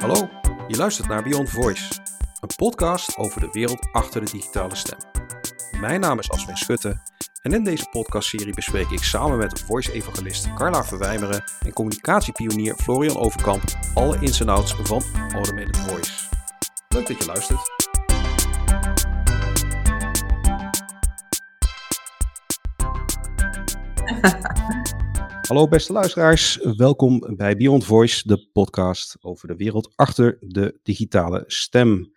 Hallo, je luistert naar Beyond Voice, een podcast over de wereld achter de digitale stem. Mijn naam is Aswin Schutte en in deze podcastserie bespreek ik samen met voice-evangelist Carla Verwijmeren en communicatiepionier Florian Overkamp alle ins en outs van Automated Voice. Leuk dat je luistert. Hallo beste luisteraars, welkom bij Beyond Voice, de podcast over de wereld achter de digitale stem.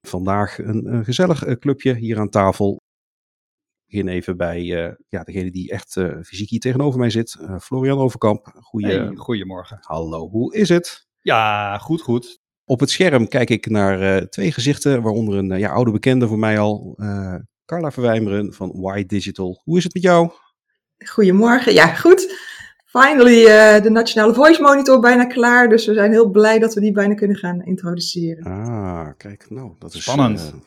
Vandaag een, een gezellig eh, clubje hier aan tafel. Ik begin even bij uh, ja, degene die echt uh, fysiek hier tegenover mij zit, uh, Florian Overkamp. Goeie... Hey, goedemorgen. Hallo, hoe is het? Ja, goed, goed. Op het scherm kijk ik naar twee gezichten, waaronder een ja, oude bekende voor mij al, Carla Verwijmeren van Y Digital. Hoe is het met jou? Goedemorgen, ja goed. Finally, uh, de Nationale Voice Monitor bijna klaar. Dus we zijn heel blij dat we die bijna kunnen gaan introduceren. Ah, kijk, nou, dat is spannend. Uh,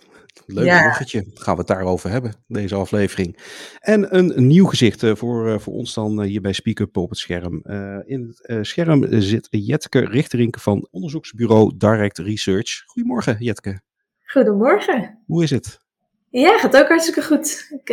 leuk ja. bruggetje. Gaan we het daarover hebben, deze aflevering. En een, een nieuw gezicht uh, voor, voor ons dan hier bij SpeakUp op het scherm. in het scherm zit Jetke Richterink van onderzoeksbureau Direct Research. Goedemorgen, Jetke. Goedemorgen. Hoe is het? Ja, gaat ook hartstikke goed. Ik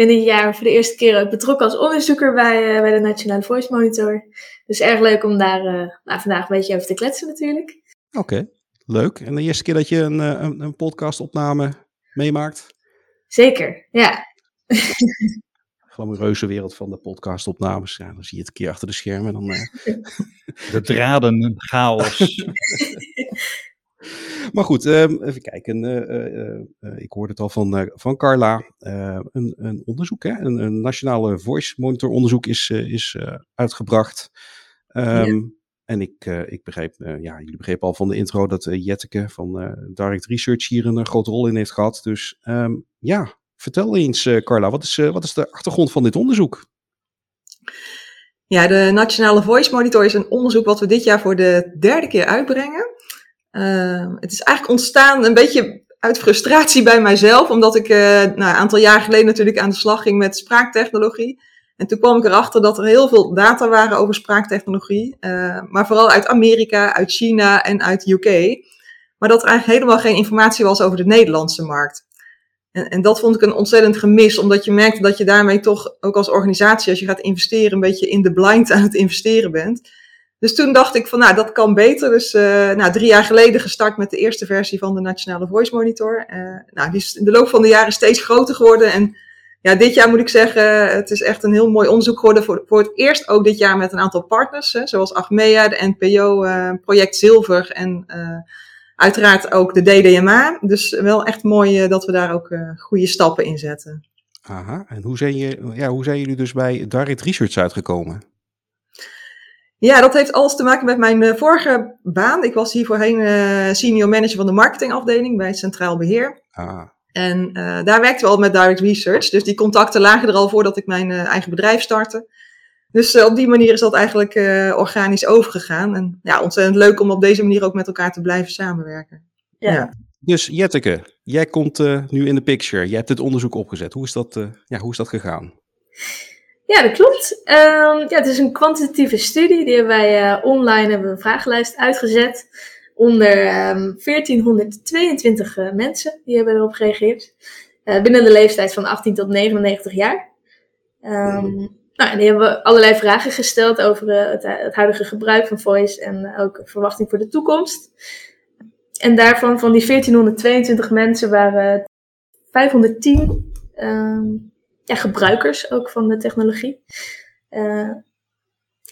ben dit jaar voor de eerste keer ook betrokken als onderzoeker bij, uh, bij de Nationale Voice Monitor. Dus erg leuk om daar uh, nou, vandaag een beetje over te kletsen natuurlijk. Oké, okay, leuk. En de eerste keer dat je een, een, een podcastopname meemaakt? Zeker, ja. glamoureuze wereld van de podcastopnames. Ja, dan zie je het een keer achter de schermen. Dan, uh... de draden, chaos. Maar goed, um, even kijken. Uh, uh, uh, ik hoorde het al van, van Carla. een, een, onderzoek, hè? Een, een, nationale voice monitor onderzoek is, is uitgebracht. Um, ja. En ik, ik begreep, ja, jullie begrepen al van de intro dat Jetteke van Direct Research hier een grote rol in heeft gehad. Dus um, ja, vertel eens Carla, wat is, wat is de achtergrond van dit onderzoek? Ja, de Nationale Voice Monitor is een onderzoek wat we dit jaar voor de derde keer uitbrengen. Uh, het is eigenlijk ontstaan een beetje uit frustratie bij mijzelf, omdat ik uh, nou, een aantal jaar geleden natuurlijk aan de slag ging met spraaktechnologie. En toen kwam ik erachter dat er heel veel data waren over spraaktechnologie, uh, maar vooral uit Amerika, uit China en uit UK. Maar dat er eigenlijk helemaal geen informatie was over de Nederlandse markt. En, en dat vond ik een ontzettend gemis, omdat je merkte dat je daarmee toch ook als organisatie, als je gaat investeren, een beetje in de blind aan het investeren bent. Dus toen dacht ik van, nou, dat kan beter. Dus uh, nou, drie jaar geleden gestart met de eerste versie van de Nationale Voice Monitor. Uh, nou, die is in de loop van de jaren steeds groter geworden. En ja, dit jaar moet ik zeggen, het is echt een heel mooi onderzoek geworden. Voor, voor het eerst ook dit jaar met een aantal partners, hè, zoals Achmea, de NPO, uh, Project Zilver en uiteraard ook de DDMA. Dus wel echt mooi dat we daar ook goede stappen in zetten. Aha, en hoe zijn, je, ja, hoe zijn jullie dus bij Direct Research uitgekomen? Ja, dat heeft alles te maken met mijn uh, vorige baan. Ik was hier voorheen uh, senior manager van de marketingafdeling bij het Centraal Beheer. Ah. En uh, daar werkten we al met direct research. Dus die contacten lagen er al voordat ik mijn eigen bedrijf startte. Dus op die manier is dat eigenlijk organisch overgegaan. En ja, ontzettend leuk om op deze manier ook met elkaar te blijven samenwerken. Ja. ja. Dus Jetteke, jij komt nu in de picture. Jij hebt dit onderzoek opgezet. Hoe is dat, ja, hoe is dat gegaan? Ja, dat klopt. Um, ja, het is een kwantitatieve studie. Die hebben wij uh, online hebben een vragenlijst uitgezet. Onder um, 1422 uh, mensen die hebben erop gereageerd. Uh, binnen de leeftijd van 18 tot 99 jaar. Um, nou, en die hebben we allerlei vragen gesteld over het, het, huidige gebruik van voice en ook verwachting voor de toekomst. En daarvan, van die 1422 mensen, waren 510 ja, gebruikers ook van de technologie. Uh,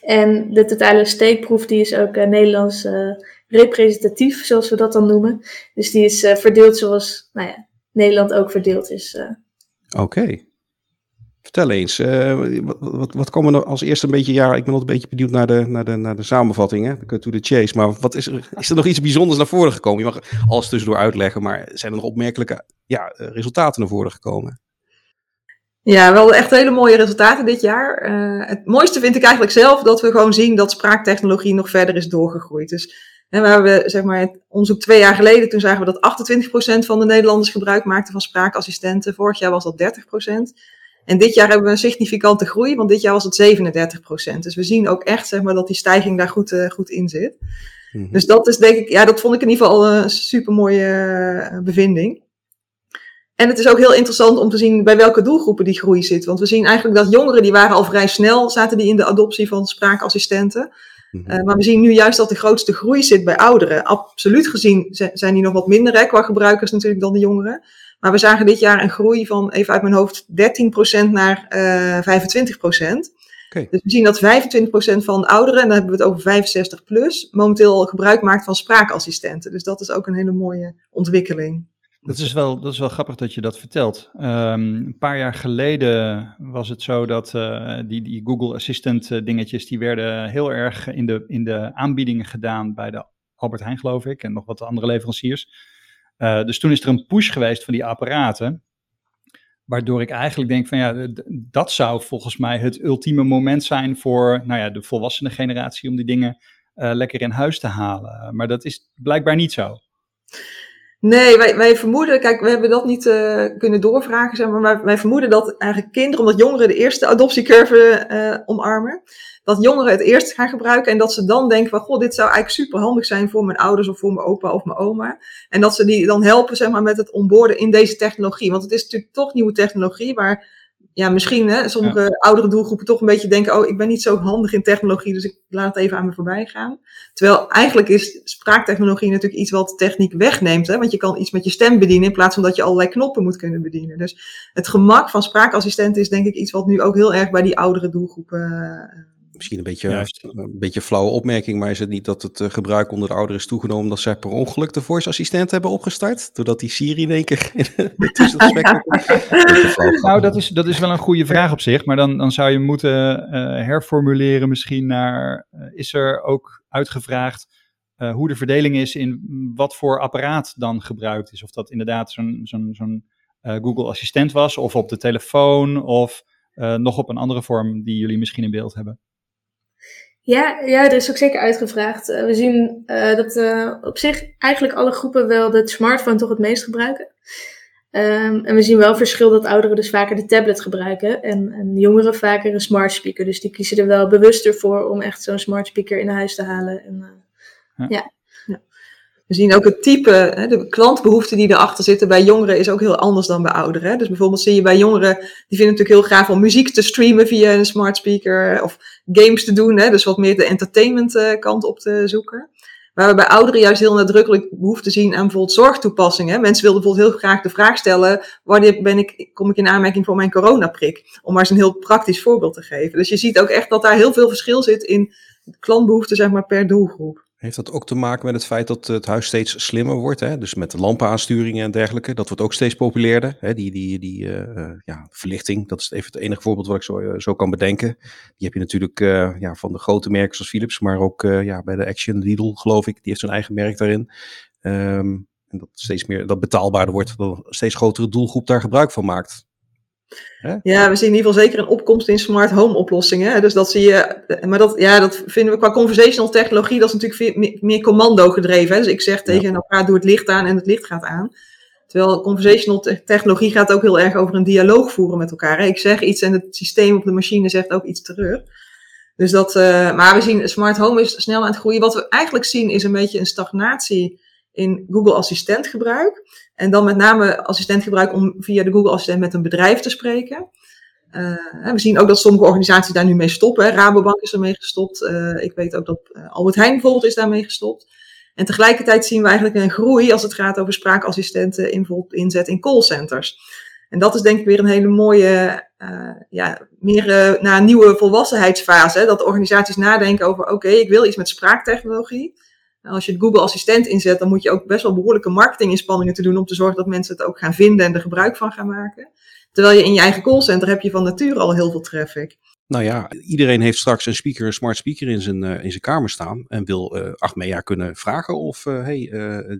en de totale steekproef die is ook uh, Nederlands uh, representatief, zoals we dat dan noemen. Dus die is verdeeld zoals nou ja, Nederland ook verdeeld is. Oké. Vertel eens, wat, wat, komen er als eerste een beetje, ja, ik ben altijd een beetje benieuwd naar de, naar de, naar de samenvattingen, to the chase, maar wat is er, is er nog iets bijzonders naar voren gekomen? Je mag alles tussendoor uitleggen, maar zijn er nog opmerkelijke ja, resultaten naar voren gekomen? Ja, wel echt hele mooie resultaten dit jaar. Uh, het mooiste vind ik eigenlijk zelf dat we gewoon zien dat spraaktechnologie nog verder is doorgegroeid. Dus en we hebben zeg maar, onderzoek twee jaar geleden, toen zagen we dat 28% van de Nederlanders gebruik maakten van spraakassistenten. Vorig jaar was dat 30%. En dit jaar hebben we een significante groei, want dit jaar was het 37%. Dus we zien ook echt zeg maar, dat die stijging daar goed, uh, goed in zit. Mhm. Dus dat is denk ik, ja, dat vond ik in ieder geval een super mooie bevinding. En het is ook heel interessant om te zien bij welke doelgroepen die groei zit. Want we zien eigenlijk dat jongeren, die waren al vrij snel, zaten die in de adoptie van spraakassistenten. Mhm. Uh, maar we zien nu juist dat de grootste groei zit bij ouderen. Absoluut gezien zijn die nog wat minder hè, qua gebruikers natuurlijk dan de jongeren. Maar we zagen dit jaar een groei van, even uit mijn hoofd, 13% naar uh, 25%. Okay. Dus we zien dat 25% van ouderen, en dan hebben we het over 65 plus, momenteel gebruik maakt van spraakassistenten. Dus dat is ook een hele mooie ontwikkeling. Dat is, wel, dat is wel grappig dat je dat vertelt. Um, een paar jaar geleden was het zo dat uh, die, die Google Assistant uh, dingetjes, die werden heel erg in de, in de aanbiedingen gedaan bij de Albert Heijn, geloof ik, en nog wat andere leveranciers. Uh, dus toen is er een push geweest van die apparaten, waardoor ik eigenlijk denk van ja, dat zou volgens mij het ultieme moment zijn voor nou ja, de volwassene generatie om die dingen lekker in huis te halen. Maar dat is blijkbaar niet zo. Nee, wij, wij vermoeden, kijk, we hebben dat niet uh, kunnen doorvragen, zeg maar, wij vermoeden dat eigenlijk kinderen, omdat jongeren de eerste adoptiecurve uh, omarmen, dat jongeren het eerst gaan gebruiken en dat ze dan denken van, goh, dit zou eigenlijk super handig zijn voor mijn ouders of voor mijn opa of mijn oma. En dat ze die dan helpen, zeg maar, met het onboorden in deze technologie. Want het is natuurlijk toch nieuwe technologie waar ja, misschien hè, sommige ja. oudere doelgroepen toch een beetje denken, oh, ik ben niet zo handig in technologie, dus ik laat het even aan me voorbij gaan. Terwijl eigenlijk is spraaktechnologie natuurlijk iets wat techniek wegneemt, hè, want je kan iets met je stem bedienen in plaats van dat je allerlei knoppen moet kunnen bedienen. Dus het gemak van spraakassistenten is denk ik iets wat nu ook heel erg bij die oudere doelgroepen uh, Misschien een beetje, Juist. een beetje flauwe opmerking, maar is het niet dat het uh, gebruik onder de ouderen is toegenomen omdat zij per ongeluk de voice assistent hebben opgestart? Doordat die Siri in één keer tussen het spek Nou, dat is, dat is wel een goede vraag op zich, maar dan, dan zou je moeten uh, herformuleren misschien naar, uh, is er ook uitgevraagd hoe de verdeling is in wat voor apparaat dan gebruikt is? Of dat inderdaad zo'n zo'n zo'n Google assistent was, of op de telefoon, of nog op een andere vorm die jullie misschien in beeld hebben? Ja, ja, er is ook zeker uitgevraagd. Uh, we zien uh, dat uh, op zich eigenlijk alle groepen wel de smartphone toch het meest gebruiken. Um, en we zien wel verschil dat ouderen dus vaker de tablet gebruiken en, en jongeren vaker een smart speaker. Dus die kiezen er wel bewuster voor om echt zo'n smart speaker in huis te halen. En, ja. ja. We zien ook het type, de klantbehoeften die erachter zitten bij jongeren is ook heel anders dan bij ouderen. Dus bijvoorbeeld zie je bij jongeren, die vinden natuurlijk heel graag om muziek te streamen via een smart speaker of games te doen, dus wat meer de entertainment kant op te zoeken. Waar we bij ouderen juist heel nadrukkelijk behoefte zien aan bijvoorbeeld zorgtoepassingen. Mensen wilden bijvoorbeeld heel graag de vraag stellen, wanneer ben ik, kom ik in aanmerking voor mijn coronaprik? Om maar eens een heel praktisch voorbeeld te geven. Dus je ziet ook echt dat daar heel veel verschil zit in klantbehoeften zeg maar, per doelgroep. Heeft dat ook te maken met het feit dat het huis steeds slimmer wordt? Hè? Dus met de lampenaansturingen en dergelijke. Dat wordt ook steeds populairder. Hè? Die, die, die uh, ja, verlichting, dat is even het enige voorbeeld wat ik zo, uh, zo kan bedenken. Die heb je natuurlijk ja, van de grote merken zoals Philips. Maar ook ja, bij de Action Lidl, geloof ik. Die heeft zijn eigen merk daarin. Um, en dat steeds meer dat betaalbaarder wordt. Dat een steeds grotere doelgroep daar gebruik van maakt. Hè? Ja, we zien in ieder geval zeker een opkomst in smart home oplossingen. Dus dat zie je, maar dat, ja, dat vinden we qua conversational technologie, dat is natuurlijk meer, commando gedreven. Hè? Dus ik zeg tegen ja. elkaar, doe het licht aan en het licht gaat aan. Terwijl conversational te technologie gaat ook heel erg over een dialoog voeren met elkaar. Hè? Ik zeg iets en het systeem op de machine zegt ook iets terug. Dus dat, uh, maar we zien, smart home is snel aan het groeien. Wat we eigenlijk zien is een beetje een stagnatie in Google Assistent gebruik. En dan met name assistentgebruik om via de Google Assistent met een bedrijf te spreken. Uh, we zien ook dat sommige organisaties daar nu mee stoppen. Rabobank is ermee gestopt. Uh, ik weet ook dat uh, Albert Heijn bijvoorbeeld is daarmee gestopt. En tegelijkertijd zien we eigenlijk een groei als het gaat over spraakassistenten in, inzet in callcenters. En dat is denk ik weer een hele mooie, ja, meer naar een nieuwe volwassenheidsfase. Dat organisaties nadenken over, oké, ik wil iets met spraaktechnologie. Als je het Google Assistent inzet, dan moet je ook best wel behoorlijke marketinginspanningen te doen om te zorgen dat mensen het ook gaan vinden en er gebruik van gaan maken. Terwijl je in je eigen callcenter heb je van nature al heel veel traffic. Nou ja, iedereen heeft straks een speaker, een smart speaker in zijn, uh, in zijn kamer staan en wil uh, Achmea kunnen vragen of uh, hey,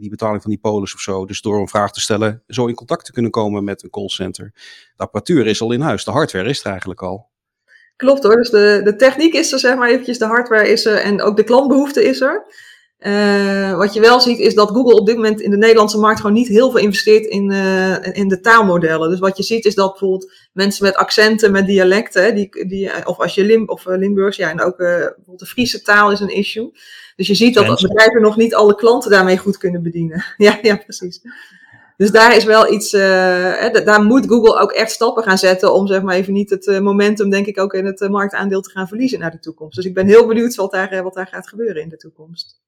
die betaling van die polis of zo, dus door een vraag te stellen, zo in contact te kunnen komen met een callcenter. De apparatuur is al in huis, de hardware is er eigenlijk al. Klopt hoor, dus de, de techniek is er zeg maar eventjes, de hardware is er en ook de klantbehoefte is er. Uh, wat je wel ziet is dat Google op dit moment in de Nederlandse markt gewoon niet heel veel investeert in, uh, in de taalmodellen. Dus wat je ziet is dat bijvoorbeeld mensen met accenten, met dialecten, die, die, of als je Lim, of uh, Limburgs, ja, en ook bijvoorbeeld de Friese taal is een issue. Dus je ziet dat bedrijven nog niet alle klanten daarmee goed kunnen bedienen. ja, ja, precies. Dus daar is wel iets, daar moet Google ook echt stappen gaan zetten om zeg maar even niet het momentum, denk ik, ook in het marktaandeel te gaan verliezen naar de toekomst. Dus ik ben heel benieuwd wat daar, wat daar gaat gebeuren in de toekomst.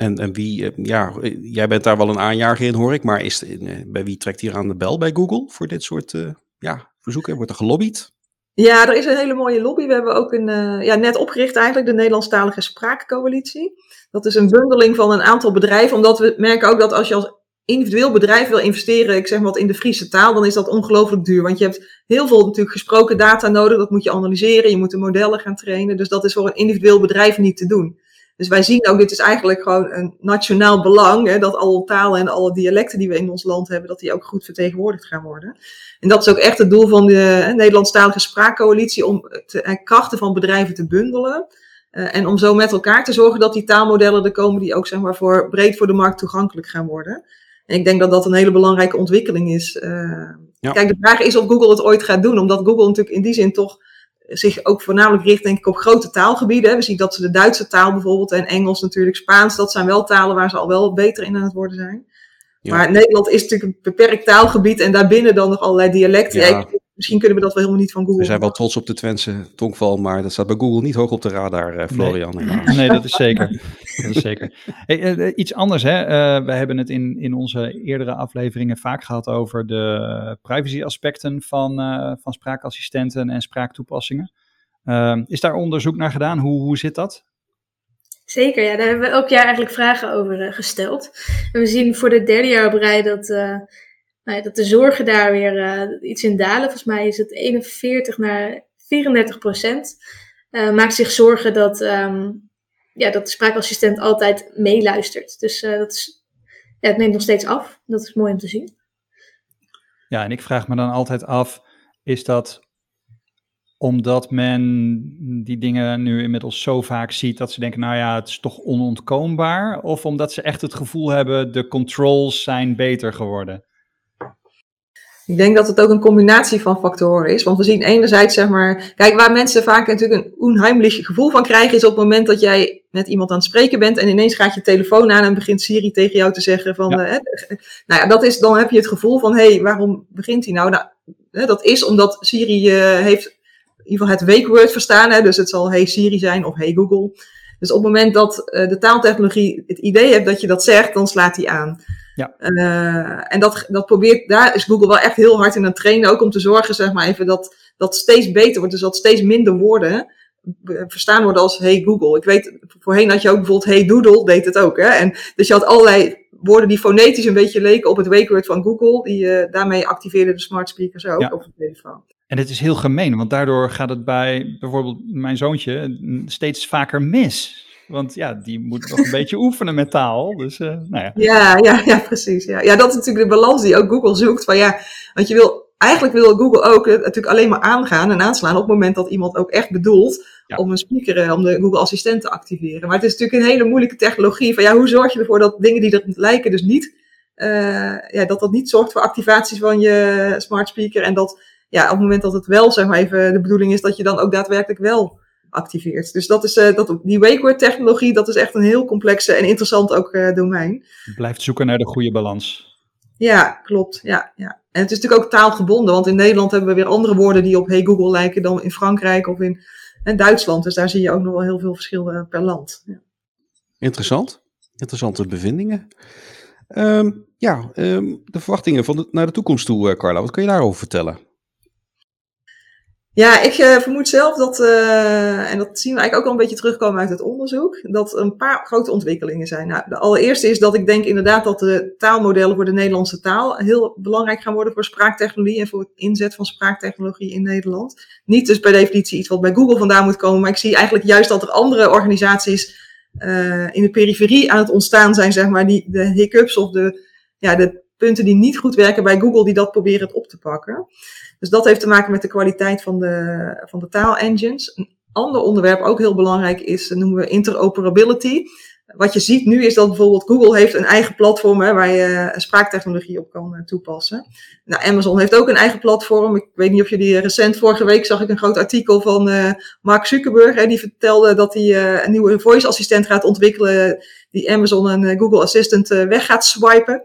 En, en wie, eh, ja, jij bent daar wel een aanjager in, hoor ik. Maar is, eh, bij wie trekt hier aan de bel bij Google voor dit soort ja, verzoeken? Wordt er gelobbyd? Ja, er is een hele mooie lobby. We hebben ook een, ja, net opgericht eigenlijk de Nederlandstalige Spraakcoalitie. Dat is een bundeling van een aantal bedrijven, omdat we merken ook dat als je als individueel bedrijf wil investeren, ik zeg wat in de Friese taal, dan is dat ongelooflijk duur. Want je hebt heel veel natuurlijk gesproken data nodig, dat moet je analyseren, je moet de modellen gaan trainen. Dus dat is voor een individueel bedrijf niet te doen. Dus wij zien ook, dit is eigenlijk gewoon een nationaal belang, hè, dat alle talen en alle dialecten die we in ons land hebben, dat die ook goed vertegenwoordigd gaan worden. En dat is ook echt het doel van de Nederlandstalige Spraakcoalitie, om de eh, krachten van bedrijven te bundelen. Uh, en om zo met elkaar te zorgen dat die taalmodellen er komen die ook zeg maar, voor, breed voor de markt toegankelijk gaan worden. En ik denk dat dat een hele belangrijke ontwikkeling is. Uh, ja. Kijk, de vraag is of Google het ooit gaat doen, omdat Google natuurlijk in die zin toch zich ook voornamelijk richt, denk ik, op grote taalgebieden. We zien dat ze de Duitse taal bijvoorbeeld en Engels natuurlijk, Spaans, dat zijn wel talen waar ze al wel beter in aan het worden zijn. Maar Nederland is natuurlijk een beperkt taalgebied en daarbinnen dan nog allerlei dialecten. Ja. Misschien kunnen we dat wel helemaal niet van Google. We zijn wel trots op de Twentse tongval, maar dat staat bij Google niet hoog op de radar, uh, Florian. Nee. nee, dat is zeker. zeker. Hey, uh, iets anders, hè? Uh, we hebben het in, in onze eerdere afleveringen vaak gehad over de privacy-aspecten van, van spraakassistenten en spraaktoepassingen. is daar onderzoek naar gedaan? Hoe, hoe zit dat? Zeker, ja, daar hebben we elk jaar eigenlijk vragen over gesteld. En we zien voor de derde jaar op rij dat nou, dat de zorgen daar weer iets in dalen. Volgens mij is het 41 naar 34 procent. Maakt zich zorgen dat, um, ja, dat de spraakassistent altijd meeluistert. Dus uh, dat is, ja, het neemt nog steeds af. Dat is mooi om te zien. Ja, en ik vraag me dan altijd af, is dat omdat men die dingen nu inmiddels zo vaak ziet dat ze denken, nou ja, het is toch onontkoombaar? Of omdat ze echt het gevoel hebben, de controls zijn beter geworden? Ik denk dat het ook een combinatie van factoren is. Want we zien enerzijds, zeg maar. Kijk, waar mensen vaak natuurlijk een onheimlich gevoel van krijgen, is op het moment dat jij met iemand aan het spreken bent en ineens gaat je telefoon aan en begint Siri tegen jou te zeggen van. Ja. Uh, nou ja, dat is, dan heb je het gevoel van: hé, hey, waarom begint hij nou? nou dat is omdat Siri uh, heeft in ieder geval het weekwoord verstaan. Hè, dus het zal Hey Siri zijn of Hey Google. Dus op het moment dat uh, de taaltechnologie het idee heeft dat je dat zegt, dan slaat hij aan. Ja. Uh, en dat, dat probeert, daar is Google wel echt heel hard in aan het trainen, ook om te zorgen, zeg maar even, dat dat steeds beter wordt. Dus dat steeds minder woorden verstaan worden als Hey Google. Ik weet, voorheen had je ook bijvoorbeeld Hey Doodle, deed het ook. Hè? En, dus je had allerlei woorden die fonetisch een beetje leken op het wakewoord van Google. Die, uh, daarmee activeerden de smart speakers ook ja. op de telefoon. En het is heel gemeen, want daardoor gaat het bij bijvoorbeeld mijn zoontje steeds vaker mis. Want ja, die moet nog een beetje oefenen met taal. Dus, uh, nou ja. Ja, ja, ja, precies. Ja. ja, dat is natuurlijk de balans die ook Google zoekt. Van ja, want je wil, eigenlijk wil Google ook uh, natuurlijk alleen maar aangaan en aanslaan op het moment dat iemand ook echt bedoelt ja. om een speaker, uh, om de Google Assistent te activeren. Maar het is natuurlijk een hele moeilijke technologie. Van ja, hoe zorg je ervoor dat dingen die er lijken dus niet, ja, dat dat niet zorgt voor activaties van je smart speaker en dat ja, op het moment dat het wel, zeg maar even, de bedoeling is dat je dan ook daadwerkelijk wel activeert. Dus dat is, uh, dat, die wakeword technologie, dat is echt een heel complexe en interessant ook uh, domein. Je blijft zoeken naar de goede balans. Ja, klopt. Ja, ja. En het is natuurlijk ook taalgebonden, want in Nederland hebben we weer andere woorden die op Hey Google lijken dan in Frankrijk of in, in Duitsland. Dus daar zie je ook nog wel heel veel verschillen per land. Ja. Interessant. Interessante bevindingen. Um, ja, um, de verwachtingen van de, naar de toekomst toe, uh, Carla. Wat kun je daarover vertellen? Ja, ik uh, vermoed zelf dat, uh, en dat zien we eigenlijk ook al een beetje terugkomen uit het onderzoek, dat er een paar grote ontwikkelingen zijn. Nou, de allereerste is dat ik denk inderdaad dat de taalmodellen voor de Nederlandse taal heel belangrijk gaan worden voor spraaktechnologie en voor het inzet van spraaktechnologie in Nederland. Niet dus per definitie iets wat bij Google vandaan moet komen, maar ik zie eigenlijk juist dat er andere organisaties uh, in de periferie aan het ontstaan zijn, zeg maar, die de hiccups of de, ja, de punten die niet goed werken bij Google, die dat proberen het op te pakken. Dus dat heeft te maken met de kwaliteit van de, van de taalengines. Een ander onderwerp, ook heel belangrijk, is, noemen we interoperability. wat je ziet nu is dat bijvoorbeeld Google heeft een eigen platform hè, waar je spraaktechnologie op kan toepassen. Nou, Amazon heeft ook een eigen platform. Ik weet niet of jullie recent, vorige week zag ik een groot artikel van uh, Mark Zuckerberg. Hè, die vertelde dat hij uh, een nieuwe voice assistent gaat ontwikkelen die Amazon en Google Assistant weg gaat swipen.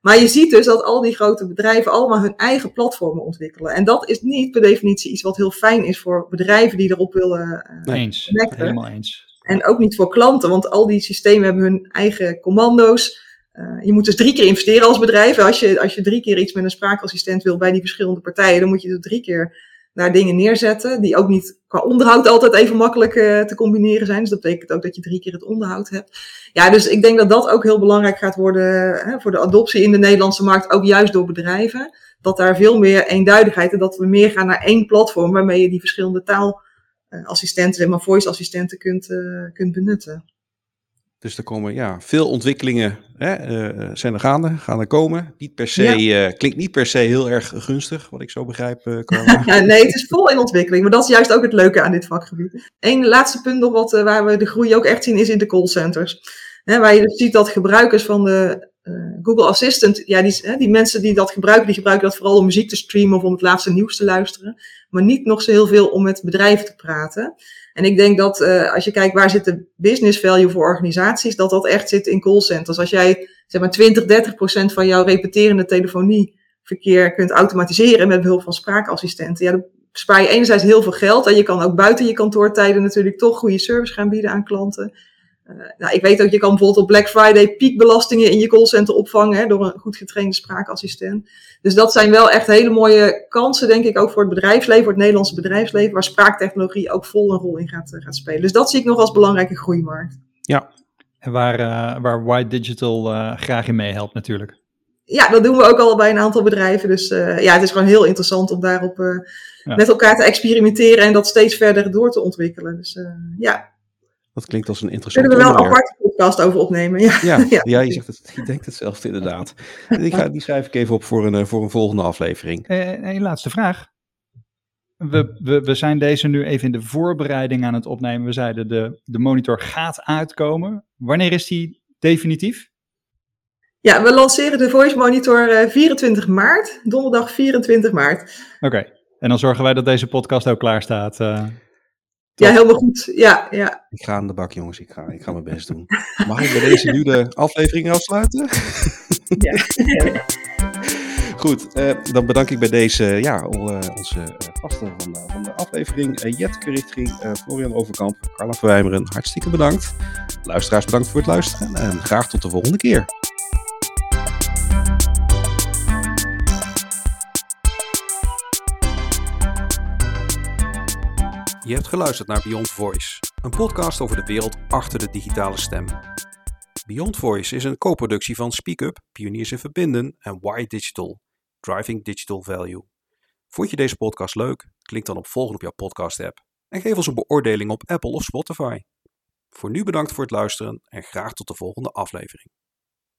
Maar je ziet dus dat al die grote bedrijven allemaal hun eigen platformen ontwikkelen. En dat is niet per definitie iets wat heel fijn is voor bedrijven die erop willen uh, eens, helemaal eens. En ook niet voor klanten, want al die systemen hebben hun eigen commando's. Uh, je moet dus drie keer investeren als bedrijf. Als je, als je drie keer iets met een spraakassistent wil bij die verschillende partijen, dan moet je er drie keer daar dingen neerzetten. Die ook niet qua onderhoud altijd even makkelijk uh, te combineren zijn. Dus dat betekent ook dat je drie keer het onderhoud hebt. Ja, dus ik denk dat dat ook heel belangrijk gaat worden hè, voor de adoptie in de Nederlandse markt, ook juist door bedrijven. Dat daar veel meer eenduidigheid en dat we meer gaan naar één platform waarmee je die verschillende taal uh, assistenten, zeg maar voice assistenten kunt, uh, kunt benutten. Dus er komen ja, veel ontwikkelingen hè, uh, zijn er gaande, gaan er komen. Niet per se, ja. klinkt niet per se heel erg gunstig, wat ik zo begrijp. nee, het is vol in ontwikkeling, maar dat is juist ook het leuke aan dit vakgebied. Eén laatste punt nog wat, waar we de groei ook echt zien, is in de callcenters. Hè, waar je dus ziet dat gebruikers van de Google Assistant, ja, die, hè, die mensen die dat gebruiken, die gebruiken dat vooral om muziek te streamen of om het laatste nieuws te luisteren maar niet nog zo heel veel om met bedrijven te praten. En ik denk dat uh, als je kijkt waar zit de business value voor organisaties, dat dat echt zit in callcenters. Als jij zeg maar 20, 30 procent van jouw repeterende telefonieverkeer kunt automatiseren met behulp van spraakassistenten, ja, dan spaar je enerzijds heel veel geld en je kan ook buiten je kantoortijden natuurlijk toch goede service gaan bieden aan klanten. Uh, nou, ik weet ook, je kan bijvoorbeeld op Black Friday piekbelastingen in je callcenter opvangen hè, door een goed getrainde spraakassistent. Dus dat zijn wel echt hele mooie kansen, denk ik, ook voor het bedrijfsleven, voor het Nederlandse bedrijfsleven, waar spraaktechnologie ook vol een rol in gaat, gaat spelen. Dus dat zie ik nog als belangrijke groeimarkt. Ja, en waar, uh, waar White Digital uh, graag in meehelpt natuurlijk. Ja, dat doen we ook al bij een aantal bedrijven. Dus uh, ja, het is gewoon heel interessant om daarop ja. met elkaar te experimenteren en dat steeds verder door te ontwikkelen. Dus ja, dat klinkt als een interessant Kunnen we wel een aparte podcast over opnemen. Ja, ja, ja. ja je, zegt het, je denkt het zelf inderdaad. Ik ga, die schrijf ik even op voor een, eh, voor een volgende aflevering. Eh, een laatste vraag. We, we, we zijn deze nu even in de voorbereiding aan het opnemen. We zeiden de, de monitor gaat uitkomen. Wanneer is die definitief? Ja, we lanceren de Voice Monitor uh, 24 maart, donderdag 24 maart. Oké, en dan zorgen wij dat deze podcast ook klaar staat. Uh... Ja, helemaal goed. Ja, ja. Ik ga aan de bak, jongens. Ik ga, ik ga mijn best doen. Mag ik bij deze nu de aflevering afsluiten? Ja. Goed, uh, dan bedank ik bij deze ja, onze uh, gasten van, uh, van de aflevering. Uh, Jet Richtring, Florian Overkamp, Carla Verwijmeren. Hartstikke bedankt. Luisteraars, bedankt voor het luisteren. En graag tot de volgende keer. Je hebt geluisterd naar Beyond Voice, een podcast over de wereld achter de digitale stem. Beyond Voice is een co-productie van SpeakUp, Pioniers in Verbinden en Why Digital, Driving Digital Value. Vond je deze podcast leuk? Klik dan op volgen op jouw podcast-app en geef ons een beoordeling op Apple of Spotify. Voor nu bedankt voor het luisteren en graag tot de volgende aflevering.